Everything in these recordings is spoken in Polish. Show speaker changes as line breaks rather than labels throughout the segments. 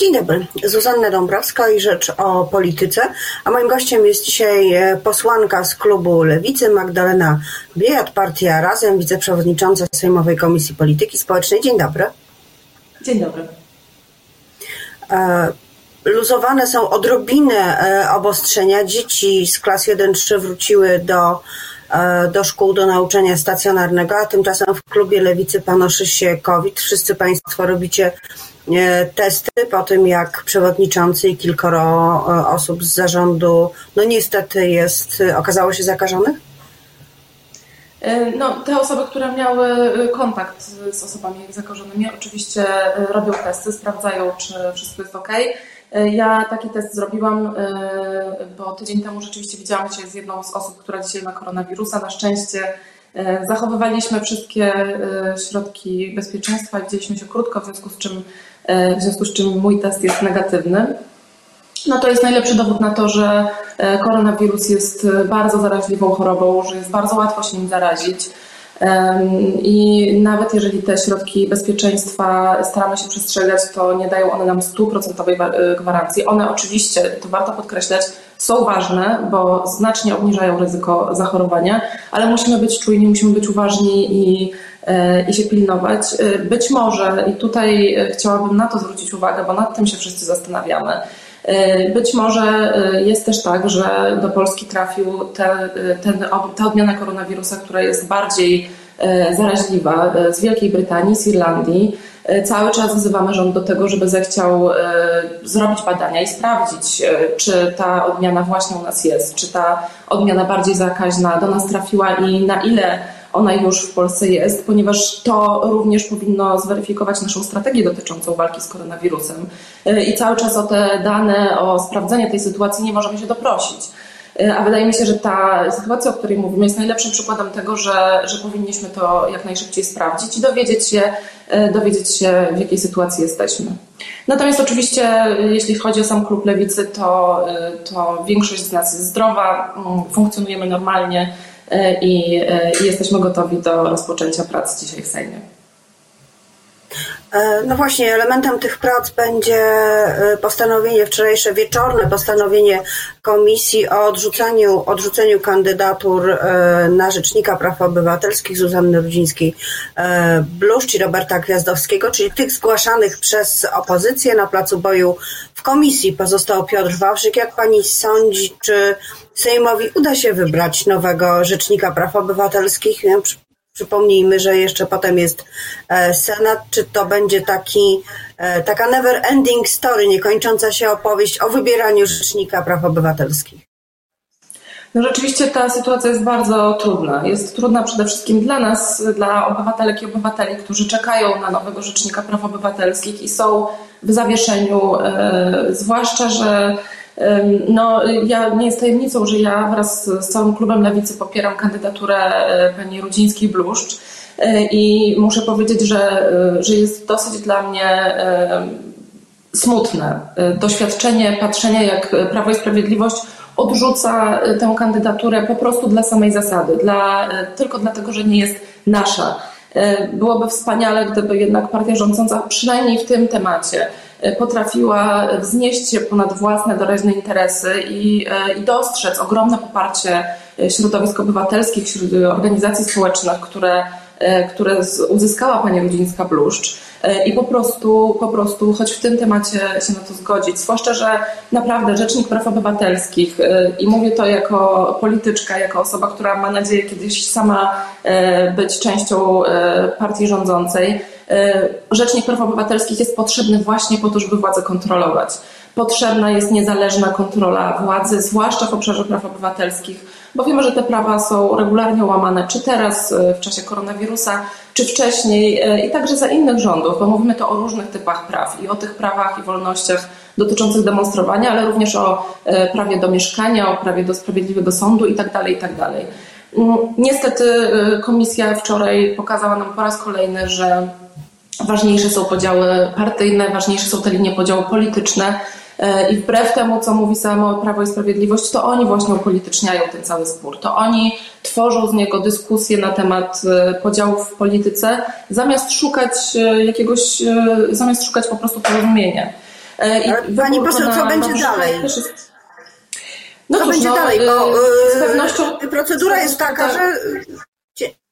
Dzień dobry, Zuzanna Dąbrowska i Rzecz o Polityce, a moim gościem jest dzisiaj e, posłanka z klubu Lewicy Magdalena Biejat, partia Razem, wiceprzewodnicząca Sejmowej Komisji Polityki Społecznej. Dzień dobry.
Dzień dobry.
E, luzowane są odrobinę e, obostrzenia. Dzieci z klas 1-3 wróciły do, do szkół, do nauczania stacjonarnego, a tymczasem w klubie Lewicy panoszy się COVID. Wszyscy Państwo robicie testy po tym, jak przewodniczący i kilkoro e, osób z zarządu, no niestety jest, okazało się zakażonych?
E, no, te osoby, które miały kontakt z osobami zakażonymi, oczywiście e, robią testy, sprawdzają, czy wszystko jest ok. Ja taki test zrobiłam, bo tydzień temu rzeczywiście widziałam się z jedną z osób, która dzisiaj ma koronawirusa. Na szczęście zachowywaliśmy wszystkie środki bezpieczeństwa i widzieliśmy się krótko, w związku z czym E, w związku z czym mój test jest negatywny. No to jest najlepszy dowód na to, że e, koronawirus jest bardzo zaraźliwą chorobą, że jest bardzo łatwo się nim zarazić. I nawet jeżeli te środki bezpieczeństwa staramy się przestrzegać, to nie dają one nam stuprocentowej e, gwarancji. One oczywiście, to warto podkreślać, są ważne, bo znacznie obniżają ryzyko zachorowania, ale musimy być czujni, musimy być uważni i E, i się pilnować. E, być może, i tutaj e, chciałabym na to zwrócić uwagę, bo nad tym się wszyscy zastanawiamy. Być może jest też tak, że do Polski trafił te, ten, ta odmiana koronawirusa, która jest bardziej zaraźliwa z Wielkiej Brytanii, z Irlandii. Cały czas wzywamy rząd do tego, żeby zechciał zrobić badania i sprawdzić, czy ta odmiana właśnie u nas jest, czy ta odmiana bardziej zakaźna do nas trafiła i na ile ona już w Polsce jest, ponieważ to również powinno zweryfikować naszą strategię dotyczącą walki z koronawirusem. E, I cały czas o te dane, o sprawdzenie tej sytuacji nie możemy się doprosić. E, a wydaje mi się, że ta sytuacja, o której mówimy, jest najlepszym przykładem tego, że, że powinniśmy to jak najszybciej sprawdzić i dowiedzieć się, e, dowiedzieć się, w jakiej sytuacji jesteśmy. Natomiast oczywiście, jeśli chodzi o sam klub lewicy, to, to większość z nas jest zdrowa, mm, funkcjonujemy normalnie. E, i, e, i jesteśmy gotowi do rozpoczęcia prac dzisiaj w Sejmie.
E, no właśnie, elementem tych prac będzie postanowienie, wczorajsze wieczorne postanowienie Komisji o odrzuceniu, odrzuceniu kandydatur na Rzecznika Praw Obywatelskich Zuzanny Rudzińskiej-Bluszcz i Roberta Gwiazdowskiego, czyli tych zgłaszanych przez opozycję na placu boju w komisji pozostał Piotr Wawrzyk. Jak pani sądzi, czy Sejmowi uda się wybrać nowego Rzecznika Praw Obywatelskich? Przypomnijmy, że jeszcze potem jest e, Senat. Czy to będzie taki, e, taka never ending story, niekończąca się opowieść o wybieraniu Rzecznika Praw Obywatelskich?
No rzeczywiście ta sytuacja jest bardzo trudna. Jest trudna przede wszystkim dla nas, dla obywatelek i obywateli, którzy czekają na nowego Rzecznika Praw Obywatelskich i są w zawieszeniu, e, zwłaszcza, że no, ja nie jest tajemnicą, że ja wraz z całym klubem Lewicy popieram kandydaturę e, pani Rudzińskiej-Bluszcz e, i muszę powiedzieć, że, że jest dosyć dla mnie smutne doświadczenie patrzenia, jak Prawo i Sprawiedliwość odrzuca tę kandydaturę po prostu dla samej zasady, dla, tylko dlatego, że nie jest nasza. E, byłoby wspaniale, gdyby jednak partia rządząca przynajmniej w tym temacie e, potrafiła wznieść się ponad własne doraźne interesy i, e, i dostrzec ogromne poparcie środowisk obywatelskich, organizacji społecznych, które, które uzyskała pani Rudzińska-Bluszcz i po prostu, po prostu choć w tym temacie się na to zgodzić. Zwłaszcza, że naprawdę Rzecznik Praw Obywatelskich e, i mówię to jako polityczka, jako osoba, która ma nadzieję kiedyś sama e, być częścią partii rządzącej, Rzecznik Praw Obywatelskich jest potrzebny właśnie po to, żeby władzę kontrolować. Potrzebna jest niezależna kontrola władzy, zwłaszcza w obszarze praw obywatelskich, bo wiemy, że te prawa są regularnie łamane, czy teraz w czasie koronawirusa, czy wcześniej e, i także za innych rządów, bo mówimy to o różnych typach praw i o tych prawach i wolnościach dotyczących demonstrowania, ale również o e, prawie do mieszkania, o prawie do sprawiedliwego sądu itd. Tak itd. Tak mm, niestety e, komisja wczoraj pokazała nam po raz kolejny, że ważniejsze są podziały partyjne, ważniejsze są te linie podziału polityczne, E, I wbrew temu, co mówi samo Prawo i Sprawiedliwość, to oni właśnie upolityczniają ten cały spór. To oni tworzą z niego dyskusję na temat e, podziałów w polityce, zamiast szukać e, jakiegoś, zamiast szukać po prostu porozumienia.
I Pani poseł, co będzie dalej? No co cóż, będzie no, dalej? Bo z pewnością procedura jest taka, tak. że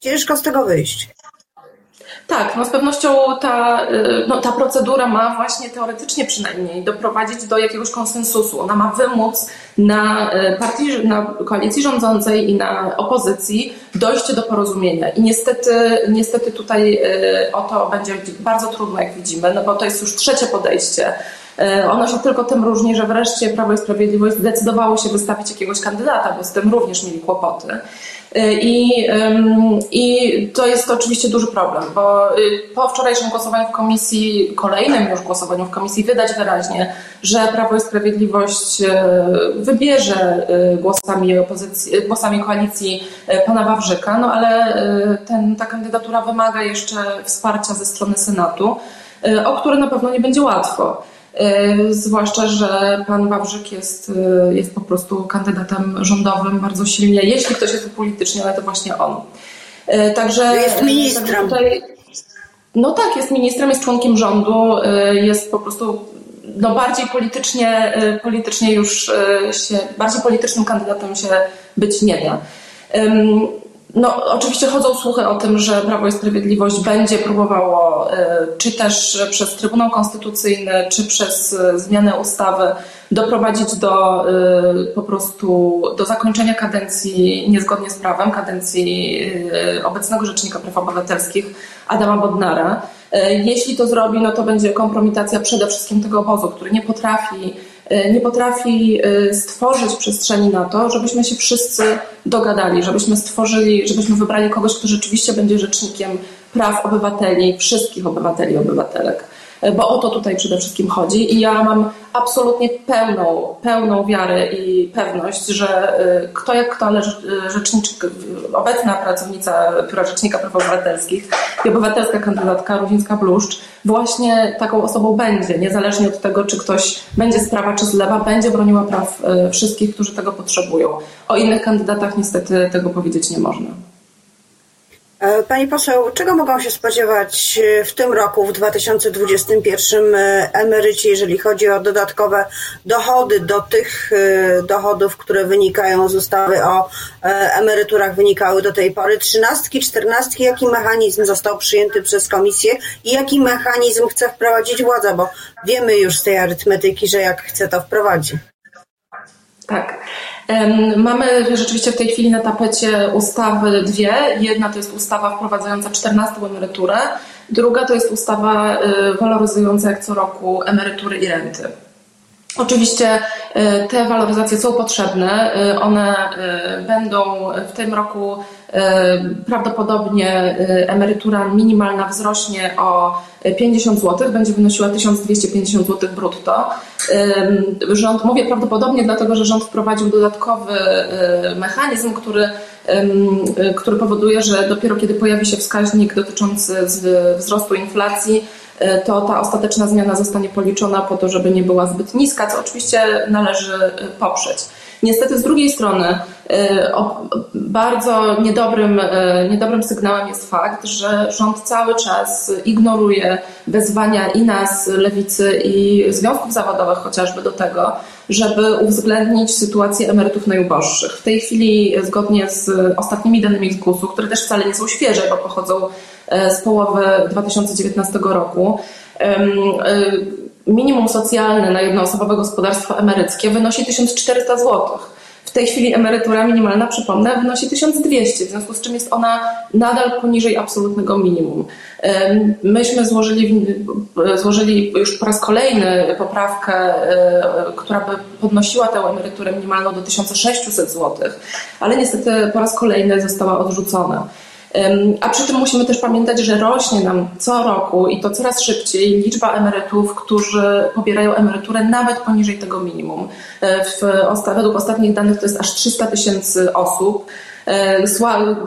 ciężko z tego wyjść.
Tak, no z pewnością ta, y, no ta procedura ma właśnie teoretycznie przynajmniej doprowadzić do jakiegoś konsensusu. Ona ma wymóc na, y, partii, na koalicji rządzącej i na opozycji dojście do porozumienia. I niestety, niestety tutaj y, o to będzie bardzo trudno, jak widzimy, no bo to jest już trzecie podejście. Ono się tylko tym różni, że wreszcie Prawo i Sprawiedliwość zdecydowało się wystawić jakiegoś kandydata, bo z tym również mieli kłopoty. I, I to jest oczywiście duży problem, bo y, po wczorajszym głosowaniu w komisji, kolejnym już głosowaniu w komisji, widać wyraźnie, że Prawo i Sprawiedliwość y, wybierze głosami, opozycji, głosami koalicji pana Wawrzyka, no ale ten, ta kandydatura wymaga jeszcze wsparcia ze strony Senatu, o które na pewno nie będzie łatwo. E, zwłaszcza, że pan Wawrzyk jest, e, jest po prostu kandydatem rządowym bardzo silnie. Jeśli ktoś jest upolityczniony, ale to właśnie on.
E, także jest ministrem. Tutaj,
no tak, jest ministrem, jest członkiem rządu, jest po prostu no bardziej politycznie, politycznie już się, bardziej politycznym kandydatem się być nie da. No, oczywiście chodzą słuchy o tym, że Prawo i Sprawiedliwość będzie próbowało, e, czy też przez Trybunał Konstytucyjny, czy przez e, zmianę ustawy doprowadzić do e, po prostu do zakończenia kadencji niezgodnie z prawem, kadencji obecnego Rzecznika Praw Obywatelskich Adama Bodnara. Jeśli to zrobi, no to będzie kompromitacja przede wszystkim tego obozu, który nie potrafi nie potrafi e, stworzyć przestrzeni na to, żebyśmy się wszyscy dogadali, żebyśmy stworzyli, żebyśmy wybrali kogoś, kto rzeczywiście będzie rzecznikiem praw obywateli, wszystkich obywateli i obywatelek. E, bo o to tutaj przede wszystkim chodzi i ja mam absolutnie pełną, pełną wiarę i pewność, że e, kto jak kto, ale rzeczniczka, obecna pracownica Biura Rzecznika Praw Obywatelskich i obywatelska kandydatka Rudzińska-Bluszcz właśnie taką osobą będzie, niezależnie od tego, czy ktoś będzie z prawa, czy z lewa, będzie broniła praw e, wszystkich, którzy tego potrzebują. O innych kandydatach niestety tego powiedzieć nie można.
E, pani poseł, czego mogą się spodziewać e, w tym roku, w 2021 e, emeryci, jeżeli chodzi o dodatkowe dochody do tych dochodów, które wynikają z ustawy o emeryturach, wynikały do tej pory? Trzynastki, czternastki, jaki mechanizm został przyjęty przez komisję i jaki mechanizm chce wprowadzić władza? Bo wiemy już z tej arytmetyki, że jak chce, to wprowadzi.
Tak. Mamy rzeczywiście w tej chwili na tapecie ustawy dwie. Jedna to jest ustawa wprowadzająca 14 emeryturę, druga to jest ustawa y, waloryzująca jak co roku emerytury i renty. Oczywiście y, te waloryzacje są potrzebne. Y, one będą w tym roku prawdopodobnie emerytura minimalna wzrośnie o 50 zł, będzie wynosiła 1250 zł brutto. Rząd, mówię prawdopodobnie dlatego, że rząd wprowadził dodatkowy mechanizm, który, który powoduje, że dopiero kiedy pojawi się wskaźnik dotyczący wzrostu inflacji, e, to ta ostateczna zmiana zostanie policzona po to, żeby nie była zbyt niska, co oczywiście należy poprzeć. Niestety z drugiej strony bardzo niedobrym, e, niedobrym sygnałem jest fakt, że rząd cały czas ignoruje wezwania i nas, lewicy, i związków zawodowych chociażby do tego, żeby uwzględnić sytuację emerytów najuboższych. W tej chwili, zgodnie z ostatnimi danymi z GUS-u, które też wcale nie są świeże, bo pochodzą z połowy 2019 roku, minimum socjalne na jednoosobowe gospodarstwo emeryckie wynosi 1400 zł. W tej chwili emerytura minimalna, przypomnę, wynosi 1200, w związku z czym jest ona nadal poniżej absolutnego minimum. Myśmy złożyli, złożyli już po raz kolejny poprawkę, e, która by podnosiła tę emeryturę minimalną do 1600 zł, ale niestety po raz kolejny została odrzucona. A przy tym musimy też pamiętać, że rośnie nam co roku i to coraz szybciej liczba emerytów, którzy pobierają emeryturę nawet poniżej tego minimum. E, w, według ostatnich danych to jest aż 300 tysięcy osób. E,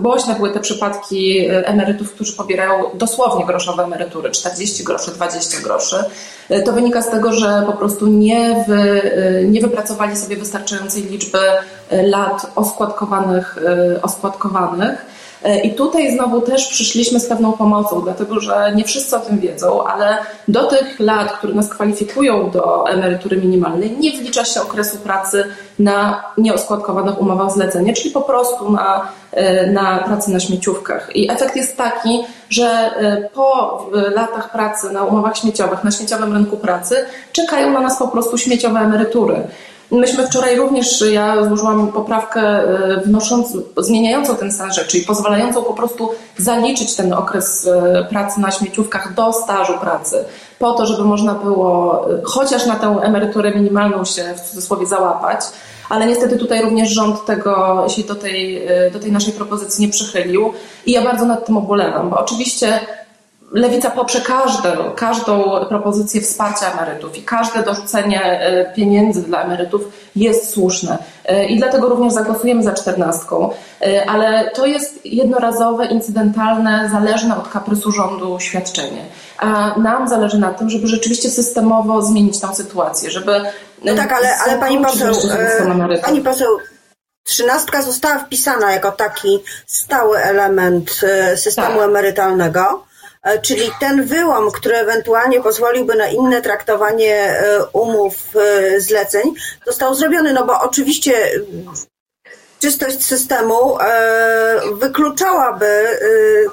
głośne były te przypadki e, emerytów, którzy pobierają dosłownie groszowe emerytury, 40 groszy, 20 groszy. To wynika z tego, że po prostu nie, wy, nie wypracowali sobie wystarczającej liczby lat oskładkowanych, oskładkowanych I tutaj znowu też przyszliśmy z pewną pomocą, dlatego że nie wszyscy o tym wiedzą, ale do tych lat, które nas kwalifikują do emerytury minimalnej, nie wlicza się okresu pracy na nieoskładkowanych umowach zlecenia, czyli po prostu na, e, na pracy na śmieciówkach. I efekt jest taki, że e, po latach pracy na umowach śmieciowych, na śmieciowym rynku pracy, czekają na nas po prostu śmieciowe emerytury. Myśmy wczoraj również, ja złożyłam poprawkę e, wnosząc, zmieniającą ten stan rzeczy i pozwalającą po prostu zaliczyć ten okres e, pracy na śmieciówkach do stażu pracy, po to, żeby można było e, chociaż na tę emeryturę minimalną się w cudzysłowie załapać, ale niestety tutaj również rząd tego się do tej, do tej naszej propozycji nie przychylił i ja bardzo nad tym ubolewam, bo oczywiście Lewica poprze każdą, każdą propozycję wsparcia emerytów i każde dorzucenie e, pieniędzy dla emerytów jest słuszne. E, I dlatego również zagłosujemy za czternastką. E, ale to jest jednorazowe, incydentalne, zależne od kaprysu rządu świadczenie. A nam zależy na tym, żeby rzeczywiście systemowo zmienić tę sytuację, żeby.
No tak, ale, ale pani poseł, pani poseł, trzynastka została wpisana jako taki stały element systemu tak. emerytalnego. E, czyli ten wyłom, który ewentualnie pozwoliłby na inne traktowanie e, umów e, zleceń, został zrobiony, no bo oczywiście czystość systemu wykluczałaby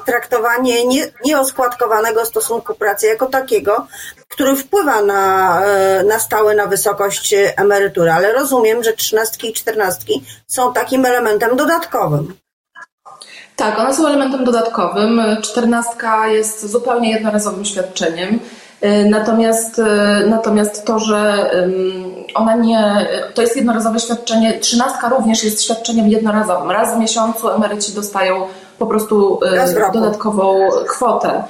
traktowanie nieoskładkowanego stosunku pracy jako takiego, który wpływa na, na stałe na wysokość emerytury, ale rozumiem, że trzynastki i czternastki są takim elementem dodatkowym.
Tak, one są elementem dodatkowym. Czternastka jest zupełnie jednorazowym świadczeniem. Y, natomiast, y, natomiast to, że ona nie, to jest jednorazowe świadczenie, trzynastka również jest świadczeniem jednorazowym. Raz w miesiącu emeryci dostają po prostu y, dodatkową kwotę.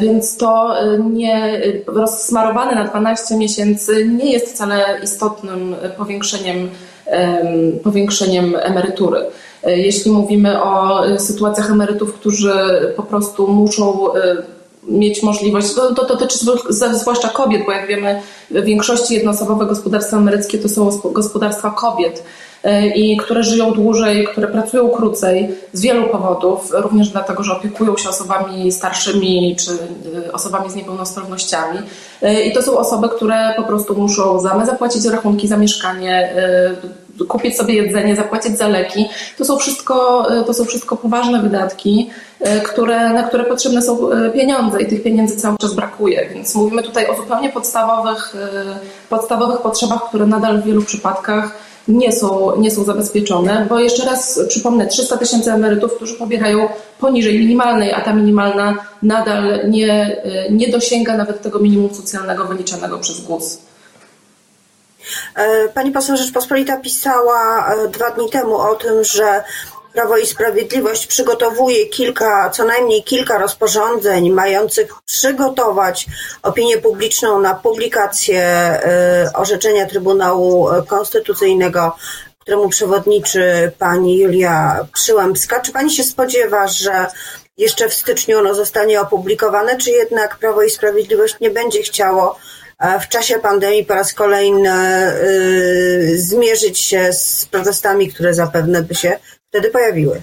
Więc to nie rozsmarowane na 12 miesięcy nie jest wcale istotnym powiększeniem, powiększeniem emerytury. E, jeśli mówimy o e, sytuacjach emerytów, którzy po prostu muszą e, mieć możliwość, to, to dotyczy zwłaszcza kobiet, bo jak wiemy, w większości jednoosobowe gospodarstwa emeryckie to są gospodarstwa kobiet i które żyją dłużej, które pracują krócej z wielu powodów, również dlatego, że opiekują się osobami starszymi czy osobami z niepełnosprawnościami. I to są osoby, które po prostu muszą za zapłacić rachunki za mieszkanie, kupić sobie jedzenie, zapłacić za leki. To są wszystko, to są wszystko poważne wydatki, e, które, na które potrzebne są e, pieniądze i tych pieniędzy cały czas brakuje. Więc mówimy tutaj o zupełnie podstawowych, e, podstawowych potrzebach, które nadal w wielu przypadkach nie są, nie są zabezpieczone, bo jeszcze raz przypomnę, 300 tysięcy emerytów, którzy pobierają poniżej minimalnej, a ta minimalna nadal nie, nie dosięga nawet tego minimum socjalnego wyliczanego przez GUS.
E, pani poseł Rzeczpospolita pisała e, dwa dni temu o tym, że Prawo i Sprawiedliwość przygotowuje kilka, co najmniej kilka rozporządzeń mających przygotować opinię publiczną na publikację e, orzeczenia Trybunału Konstytucyjnego, któremu przewodniczy pani Julia Przyłębska. Czy pani się spodziewa, że jeszcze w styczniu ono zostanie opublikowane, czy jednak Prawo i Sprawiedliwość nie będzie chciało w czasie pandemii po raz kolejny y, zmierzyć się z protestami, które zapewne by się wtedy pojawiły.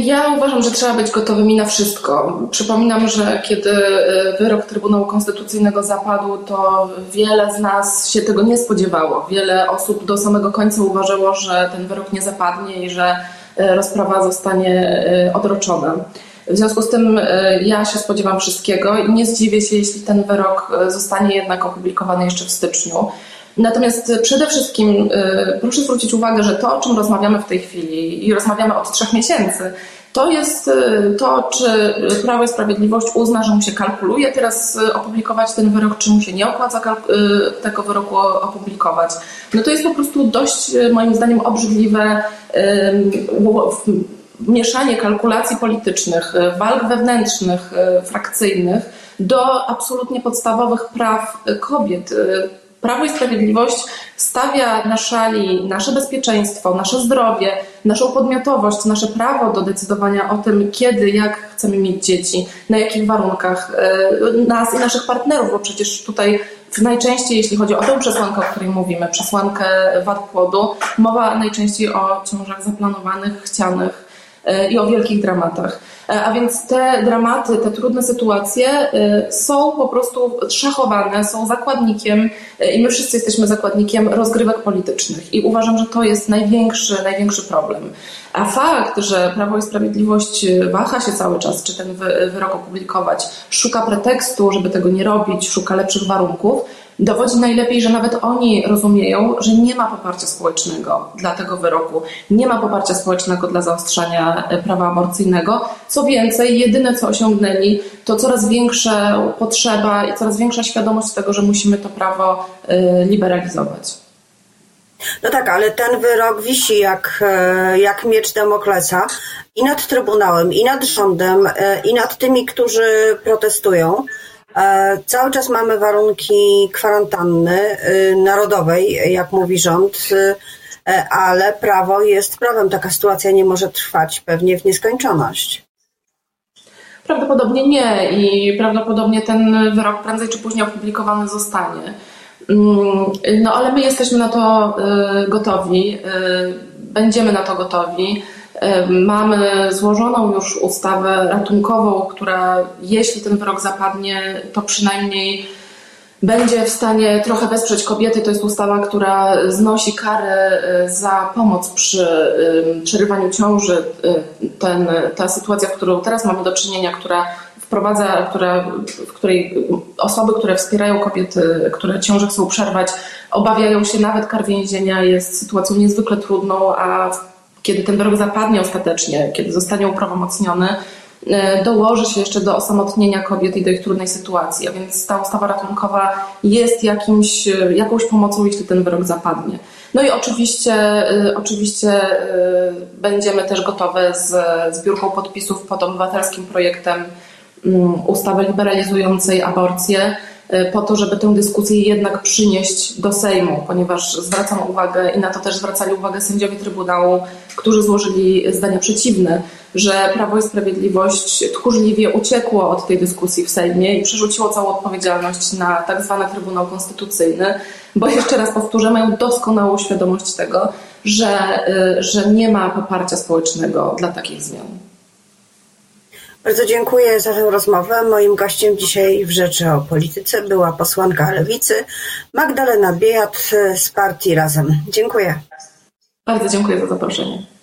Ja uważam, że trzeba być gotowymi na wszystko. Przypominam, że kiedy y, wyrok Trybunału Konstytucyjnego zapadł, to wiele z nas się tego nie spodziewało. Wiele osób do samego końca uważało, że ten wyrok nie zapadnie i że y, rozprawa zostanie odroczona. W związku z tym e, ja się spodziewam wszystkiego i nie zdziwię się, jeśli ten wyrok e, zostanie jednak opublikowany jeszcze w styczniu. Natomiast przede wszystkim e, proszę zwrócić uwagę, że to, o czym rozmawiamy w tej chwili i rozmawiamy od trzech miesięcy, to jest to, czy Prawo i Sprawiedliwość uzna, że mu się kalkuluje teraz opublikować ten wyrok, czy mu się nie opłaca tego wyroku opublikować. No to jest po prostu dość, moim zdaniem, obrzydliwe mieszanie kalkulacji politycznych, e, walk wewnętrznych, e, frakcyjnych do absolutnie podstawowych praw e, kobiet. Prawo i Sprawiedliwość stawia na szali nasze bezpieczeństwo, nasze zdrowie, naszą podmiotowość, nasze prawo do decydowania o tym, kiedy, jak chcemy mieć dzieci, na jakich warunkach, nas i naszych partnerów, bo przecież tutaj najczęściej, jeśli chodzi o tę przesłankę, o której mówimy, przesłankę wad płodu, mowa najczęściej o ciążach zaplanowanych, chcianych i o wielkich dramatach. E, a więc te dramaty, te trudne sytuacje e, są po prostu szachowane, są zakładnikiem e, i my wszyscy jesteśmy zakładnikiem rozgrywek politycznych. I uważam, że to jest największy, największy problem. A fakt, że Prawo i Sprawiedliwość waha się cały czas, czy ten wyrok opublikować, szuka pretekstu, żeby tego nie robić, szuka lepszych warunków, dowodzi najlepiej, że nawet oni rozumieją, że nie ma poparcia społecznego dla tego wyroku, nie ma poparcia społecznego dla zaostrzania e, prawa aborcyjnego. Co więcej, jedyne co osiągnęli, to coraz większa potrzeba i coraz większa świadomość tego, że musimy to prawo e, liberalizować.
No tak, ale ten wyrok wisi jak, e, jak miecz Damoklesa i nad Trybunałem, i nad rządem, i nad tymi, którzy protestują. E, cały czas mamy warunki kwarantanny y, narodowej, jak mówi rząd, y, e, ale prawo jest prawem. Taka sytuacja nie może trwać pewnie w nieskończoność.
Prawdopodobnie nie i prawdopodobnie ten wyrok prędzej czy później opublikowany zostanie. Mm, no ale my jesteśmy na to y, gotowi, będziemy na to gotowi. Mamy złożoną już ustawę ratunkową, która jeśli ten wyrok zapadnie, to przynajmniej będzie w stanie trochę wesprzeć kobiety. To jest ustawa, która znosi karę y, za pomoc przy przerywaniu ciąży. Y, ten, ta sytuacja, w którą teraz mamy do czynienia, która wprowadza, która, w której osoby, które wspierają kobiety, które ciąże chcą przerwać, obawiają się nawet kar więzienia, jest sytuacją niezwykle trudną, a kiedy ten wyrok zapadnie ostatecznie, kiedy zostanie uprawomocniony, e, dołoży się jeszcze do osamotnienia kobiet i do ich trudnej sytuacji. A więc ta ustawa ratunkowa jest jakimś, e, jakąś pomocą, jeśli ten wyrok zapadnie. No i oczywiście, e, oczywiście będziemy też gotowe z zbiórką podpisów pod obywatelskim projektem mm, ustawy liberalizującej aborcję po to, żeby tę dyskusję jednak przynieść do Sejmu, ponieważ zwracam uwagę i na to też zwracali uwagę sędziowie Trybunału, którzy złożyli zdanie przeciwne, że Prawo i Sprawiedliwość tchórzliwie uciekło od tej dyskusji w Sejmie i przerzuciło całą odpowiedzialność na tak zwany Trybunał Konstytucyjny, bo jeszcze raz powtórzę, mają doskonałą świadomość tego, że, e, że nie ma poparcia społecznego dla takich zmian.
Bardzo dziękuję za tę rozmowę. Moim gościem dzisiaj w Rzeczy o Polityce była posłanka Lewicy Magdalena Biejat z partii Razem. Dziękuję.
Bardzo dziękuję za zaproszenie.